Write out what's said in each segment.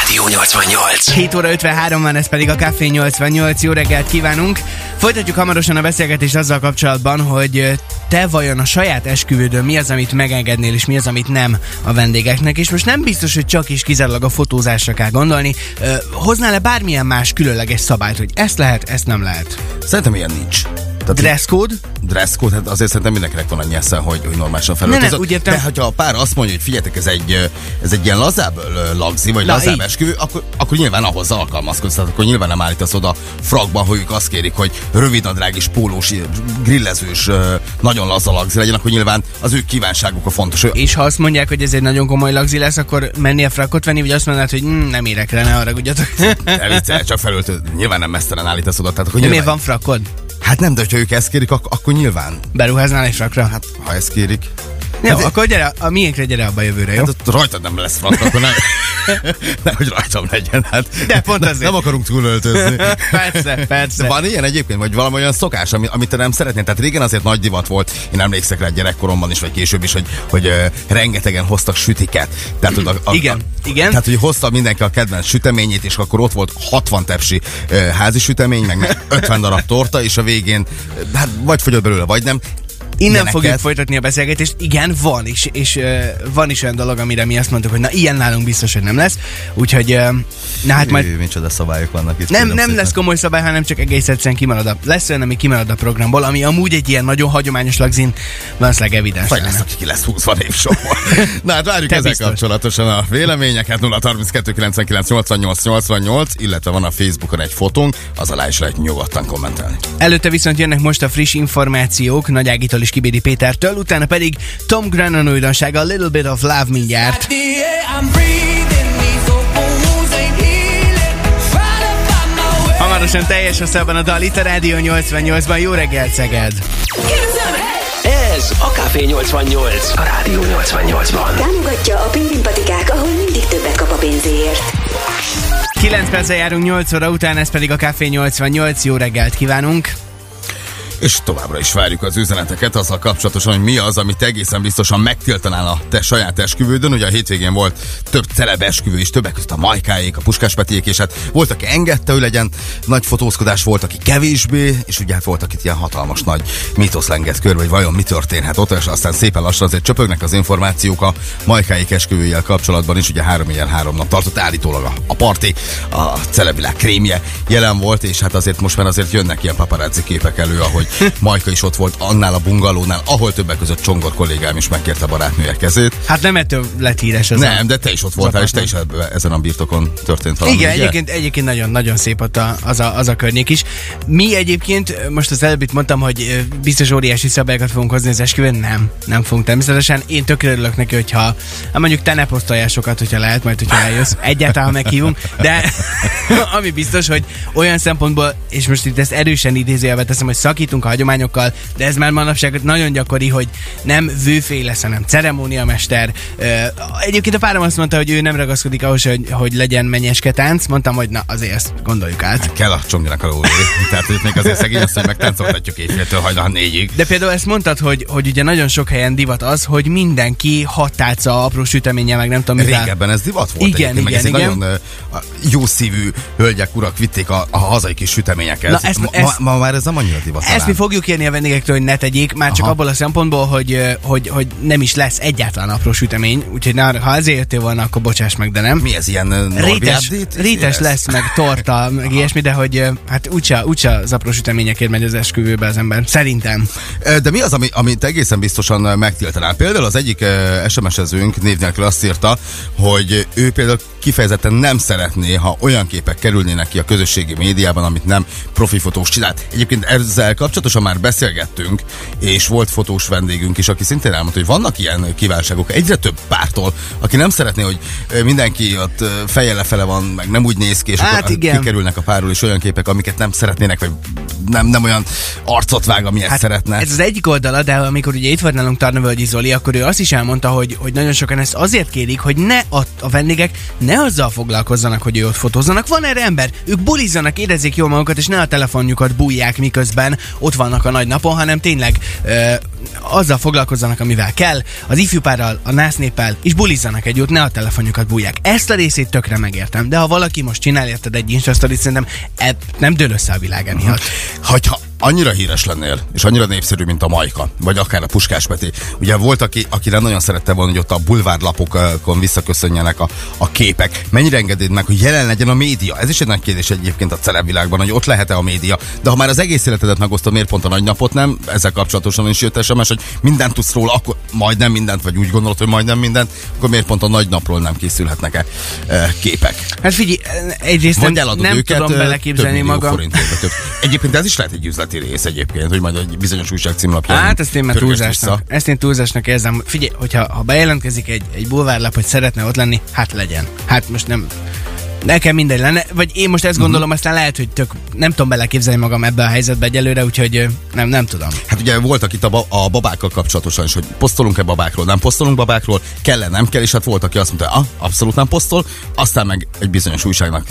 Rádió 88. 7 óra 53 van, ez pedig a Café 88. Jó reggelt kívánunk! Folytatjuk hamarosan a beszélgetést azzal kapcsolatban, hogy te vajon a saját esküvődön mi az, amit megengednél, és mi az, amit nem a vendégeknek, és most nem biztos, hogy csak is kizárólag a fotózásra kell gondolni. Hoznál-e bármilyen más különleges szabályt, hogy ezt lehet, ezt nem lehet? Szerintem ilyen nincs. Tehát dresscode? Dresscode, hát azért szerintem mindenkinek van annyi esze, hogy, hogy normálisan felöltözött. Ne, ne. De ha a pár azt mondja, hogy figyeljetek, ez egy, ez egy ilyen lazább lagzi, vagy Na, lazább így. esküvő, akkor, akkor nyilván ahhoz alkalmazkodsz. Tehát akkor nyilván nem állítasz oda frakba, hogy ők azt kérik, hogy rövid nadrágis, pólós, grillezős, nagyon laza lagzi legyen, akkor nyilván az ő kívánságuk a fontos. És ha azt mondják, hogy ez egy nagyon komoly lagzi lesz, akkor menni a frakot venni, vagy azt mondanád, hogy mm, nem érek rá, ne haragudjatok. csak felöltő, nyilván nem mesztelen állítasz oda. Tehát akkor nyilván... Miért van frakod? Hát nem, de hogyha ők ezt kérik, ak- akkor nyilván. Beruháznál egy frakra? Hát, ha ezt kérik. Jó, hát, akkor gyere, a miénkre gyere abba jövőre, jó? Hát rajtad nem lesz frak, akkor nem, nehogy rajtam legyen, hát De pont azért. Nem akarunk túlöltözni. persze, persze. De van ilyen egyébként, vagy valami olyan szokás, ami, amit te nem szeretnél? Tehát régen azért nagy divat volt, én emlékszek rá gyerekkoromban is, vagy később is, hogy, hogy uh, rengetegen hoztak sütiket. Tehát, a, a, igen, a, igen. Tehát, hogy hozta mindenki a kedvenc süteményét, és akkor ott volt 60 tepsi uh, házi sütemény, meg 50 darab torta, és a végén, hát vagy fogyott belőle, vagy nem. Innen ilyeneket. fogjuk folytatni a beszélgetést. Igen, van is, és uh, van is olyan dolog, amire mi azt mondtuk, hogy na ilyen nálunk biztos, hogy nem lesz. Úgyhogy, uh, na hát majd... Micsoda szabályok vannak itt. Nem, nem lesz komoly szabály, hanem csak egész egyszerűen kimarad a, lesz olyan, ami kimarad a programból, ami amúgy egy ilyen nagyon hagyományos lagzin, valószínűleg evidens. Vagy lesz, aki ki lesz 20 évsorban. na hát várjuk Te ezzel biztos. kapcsolatosan a véleményeket 032 99 88 88, illetve van a Facebookon egy fotónk, az alá is lehet nyugodtan kommentelni. Előtte viszont jönnek most a friss információk Nagy Ágitól és Kibédi Pétertől, utána pedig Tom Grennan újdonsága a Little Bit of Love mindjárt. Hamarosan teljes hosszában a dal itt a Rádió 88-ban. Jó reggel, Szeged! Ez a Café 88, a Rádió 88-ban. Támogatja a pingvimpatikák, ahol mindig többet kap a pénzéért. 9 perccel járunk 8 óra után, ez pedig a Café 88. Jó reggelt kívánunk! És továbbra is várjuk az üzeneteket azzal kapcsolatosan, hogy mi az, amit egészen biztosan megtiltanál a te saját esküvődön. Ugye a hétvégén volt több celeb esküvő is, többek között a Majkáék, a Puskás Petiék, és hát volt, aki engedte, hogy legyen nagy fotózkodás, volt, aki kevésbé, és ugye hát voltak itt ilyen hatalmas nagy mitosz lengett körbe, hogy vajon mi történhet ott, és aztán szépen lassan azért csöpögnek az információk a Majkáék esküvőjel kapcsolatban is, ugye három ilyen három nap tartott állítólag a, a parti, a celebilák krémje jelen volt, és hát azért most már azért jönnek ilyen paparazzi képek elő, ahogy Majka is ott volt annál a bungalónál, ahol többek között Csongor kollégám is megkérte barátnője kezét. Hát nem ettől lett híres ez Nem, a... de te is ott voltál, és te is ezen a birtokon történt valami. Igen, egyébként, egyébként nagyon, nagyon szép ott a, az, a, az a környék is. Mi egyébként, most az előbb itt mondtam, hogy biztos óriási szabályokat fogunk hozni az esküvőn, nem, nem fogunk természetesen. Én tökre örülök neki, hogyha hát mondjuk te ne posztolják sokat, hogyha lehet, majd hogyha eljössz. Egyáltalán meghívunk, de ami biztos, hogy olyan szempontból, és most itt ezt erősen idézőjelbe teszem, hogy szakítunk a hagyományokkal, de ez már manapság nagyon gyakori, hogy nem vőfély lesz, hanem ceremóniamester. Egyébként a párom azt mondta, hogy ő nem ragaszkodik ahhoz, hogy, hogy legyen menyeske tánc. Mondtam, hogy na azért ezt gondoljuk át. Hát kell a csongjának a lóvé. Tehát hogy még azért szegény azt, hogy megtáncoltatjuk éjféltől hajnal négyig. De például ezt mondtad, hogy, hogy ugye nagyon sok helyen divat az, hogy mindenki hat tálca, apró süteménye, meg nem tudom mivel. Régebben ez divat volt. Igen, igen, meg igen. Nagyon jó szívű hölgyek, urak vitték a, a hazai kis süteményeket. Na, ezt, ma, ezt, ma, ma, már ez nem annyira divat. Ezt mi fogjuk kérni a vendégektől, hogy ne tegyék, már csak Aha. abból a szempontból, hogy, hogy, hogy nem is lesz egyáltalán apró sütemény, úgyhogy na, ha ezért jöttél volna, akkor bocsáss meg, de nem. Mi ez ilyen rétes, rétes lesz, meg torta, meg Aha. ilyesmi, de hogy hát úgyse, úgyse az apró süteményekért megy az esküvőbe az ember. Szerintem. De mi az, ami, amit egészen biztosan megtiltanál? Például az egyik SMS-ezőnk név nélkül azt írta, hogy ő például kifejezetten nem szeretné, ha olyan képek kerülnének ki a közösségi médiában, amit nem profi fotós csinált. Egyébként ezzel kapcsolatosan már beszélgettünk, és volt fotós vendégünk is, aki szintén elmondta, hogy vannak ilyen kívánságok egyre több pártól, aki nem szeretné, hogy mindenki ott feje lefele van, meg nem úgy néz ki, és hát akkor igen. kikerülnek a párról is olyan képek, amiket nem szeretnének, vagy nem, nem olyan arcot vág, amilyet hát szeretne. Ez az egyik oldala, de amikor ugye itt volt nálunk Tarnavölgyi Zoli, akkor ő azt is elmondta, hogy, hogy nagyon sokan ezt azért kérik, hogy ne a, a vendégek ne azzal foglalkozzanak, hogy ő ott fotózzanak. Van erre ember, ők bulizzanak, érezzék jól magukat, és ne a telefonjukat bújják, miközben ott vannak a nagy napon, hanem tényleg ö, azzal foglalkozzanak, amivel kell, az ifjúpárral, a násznéppel, és bulizzanak együtt, ne a telefonjukat bújják. Ezt a részét tökre megértem, de ha valaki most csinál érted egy Insta szerintem e, nem dől össze a világ emiatt. Hogyha annyira híres lennél, és annyira népszerű, mint a Majka, vagy akár a Puskás Peti. Ugye volt, aki, akire nagyon szerette volna, hogy ott a bulvárlapokon visszaköszönjenek a, a képek. Mennyire engedéd meg, hogy jelen legyen a média? Ez is egy nagy kérdés egyébként a celebvilágban, hogy ott lehet-e a média. De ha már az egész életedet megosztod, miért pont a nagy napot nem? Ezzel kapcsolatosan is jött SMS, hogy mindent tudsz róla, akkor majdnem mindent, vagy úgy gondolod, hogy majdnem mindent, akkor miért pont a nagy napról nem készülhetnek-e e, képek? Hát figyelj, egyrészt Vagy nem, nem őket tudom beleképzelni magam. forintért. Egyébként ez is lehet egy üzleti rész egyébként, hogy majd egy bizonyos újság címlapján. Hát ezt én már túlzásnak, vissza. ezt én túlzásnak érzem. Figyelj, hogyha ha bejelentkezik egy, egy bulvárlap, hogy szeretne ott lenni, hát legyen. Hát most nem, nekem mindegy lenne, vagy én most ezt gondolom, Mhm. aztán lehet, hogy tök, nem tudom beleképzelni magam ebbe a helyzetbe egyelőre, úgyhogy nem, nem tudom. Hát ugye voltak itt a, ba- a babákkal kapcsolatosan is, hogy posztolunk-e babákról, nem posztolunk babákról, kell-e, nem kell, és hát volt, aki azt mondta, ah, abszolút nem posztol, aztán meg egy bizonyos újságnak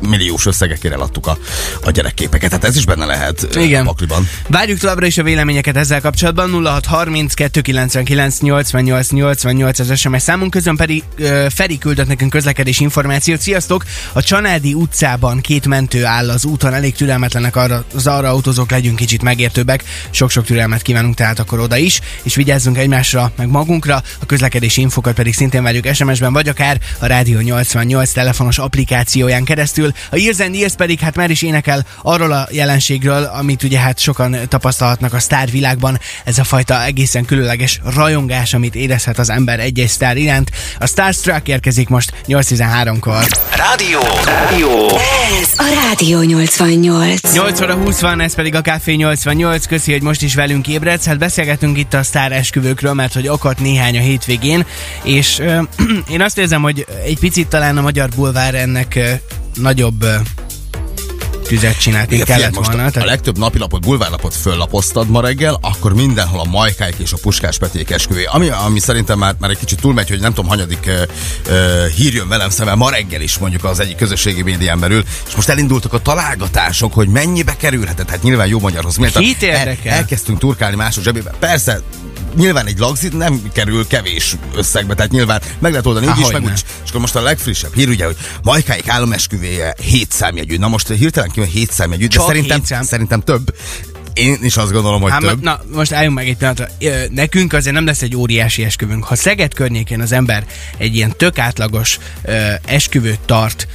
milliós összegekért eladtuk a, a gyerekképeket. Hát ez is benne lehet Igen. a pakliban. Várjuk továbbra is a véleményeket ezzel kapcsolatban. 0630 299 88 88 az SMS számunk, közön pedig uh, Feri küldött nekünk közlekedés információt. Sziasztok! A Csanádi utcában két mentő áll az úton, elég türelmetlenek arra, az arra autózók, legyünk kicsit megértőbbek. Sok-sok türelmet kívánunk tehát akkor oda is, és vigyázzunk egymásra, meg magunkra. A közlekedési infokat pedig szintén várjuk SMS-ben, vagy akár a Rádió 88 telefonos applikációján keresztül. A Years and Years pedig hát már is énekel arról a jelenségről, amit ugye hát sokan tapasztalhatnak a sztárvilágban, ez a fajta egészen különleges rajongás, amit érezhet az ember egy-egy sztár iránt. A Starstruck érkezik most 8.13-kor. Rádió. Rádió. Ez a Rádió 88. 8 óra 20 van, ez pedig a Café 88. Köszi, hogy most is velünk ébredsz. Hát beszélgetünk itt a sztár esküvőkről, mert hogy akadt néhány a hétvégén, és ö, én azt érzem, hogy egy picit talán a magyar bulvár ennek nagyobb ö, tüzet csinált, figyelj, kellett most volna. a Tehát, legtöbb napilapot, bulvárlapot föllapoztad ma reggel, akkor mindenhol a majkáik és a puskás peték esküvé. Ami, ami szerintem már, már egy kicsit túlmegy, hogy nem tudom, hanyadik uh, uh, hír jön velem szemben ma reggel is mondjuk az egyik közösségi médián belül, és most elindultak a találgatások, hogy mennyibe kerülhetett. Hát nyilván jó magyarhoz méltán. Kit érdekel? El, elkezdtünk turkálni mások zsebébe. Persze, nyilván egy lagzit nem kerül kevés összegbe, tehát nyilván meg lehet oldani úgy is, Ahogy meg úgy is. És akkor most a legfrissebb hír ugye, hogy Majkáik államesküvéje 7 számjegyű. Na most hirtelen ki 7 számjegyű, de Csak szerintem, szám. szerintem több. Én is azt gondolom, hogy Hát, több. na, most álljunk meg egy pillanatra. Nekünk azért nem lesz egy óriási esküvünk. Ha Szeged környékén az ember egy ilyen tök átlagos ö, esküvőt tart,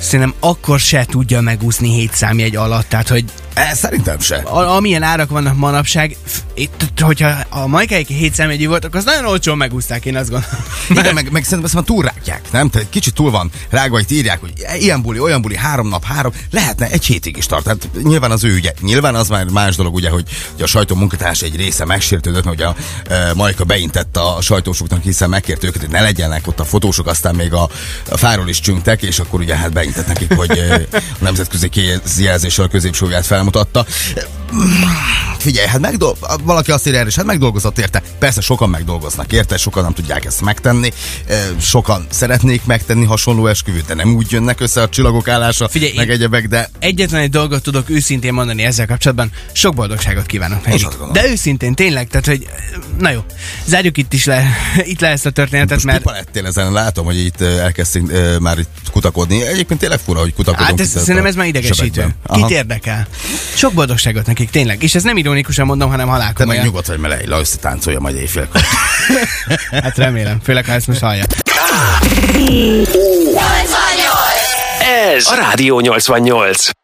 szerintem akkor se tudja megúszni hét számjegy alatt. Tehát, hogy E, szerintem se. a, amilyen árak vannak manapság, itt, hogyha a majkáik hét számjegyű volt, akkor azt nagyon olcsón megúszták, én azt gondolom. Igen, meg, meg szerintem ezt már túlrágják, nem? Tehát kicsit túl van rágva, itt írják, hogy ilyen buli, olyan buli, három nap, három, lehetne egy hétig is tart. Tehát nyilván az ő ügye. Nyilván az már más dolog, ugye, hogy, hogy a sajtó munkatárs egy része megsértődött, mert ugye a e, Majka beintett a sajtósoknak, hiszen megkért őket, hogy ne legyenek ott a fotósok, aztán még a, a fáról is csüngtek, és akkor ugye hát beintett nekik, hogy e, a nemzetközi kézjelzéssel a középsúlyát felmutatta. Figyelj, hát megdol- valaki azt írja erre, és hát megdolgozott érte. Persze sokan megdolgoznak érte, sokan nem tudják ezt megtenni, sokan szeretnék megtenni hasonló esküvőt, de nem úgy jönnek össze a csillagok állása, Figyelj, meg egyebek, de Egyetlen egy dolgot tudok őszintén mondani ezzel kapcsolatban, sok boldogságot kívánok nekik. De őszintén, tényleg, tehát, hogy na jó, zárjuk itt is le, itt le ezt a történetet, most mert lettél ezen, látom, hogy itt elkezdtünk már itt kutakodni. Egyébként tényleg fura, hogy kutakodunk. Hát ez, szerintem ez már idegesítő. sebekben. Kit érdekel? Sok boldogságot nekik, tényleg. És ez nem ironikusan mondom, hanem Te meg halálkomolyan. nyugodt vagy, mert le, összetáncolja majd éjfélkor. Hát remélem, főleg ha ezt most hallja. Ez a Rádió 88.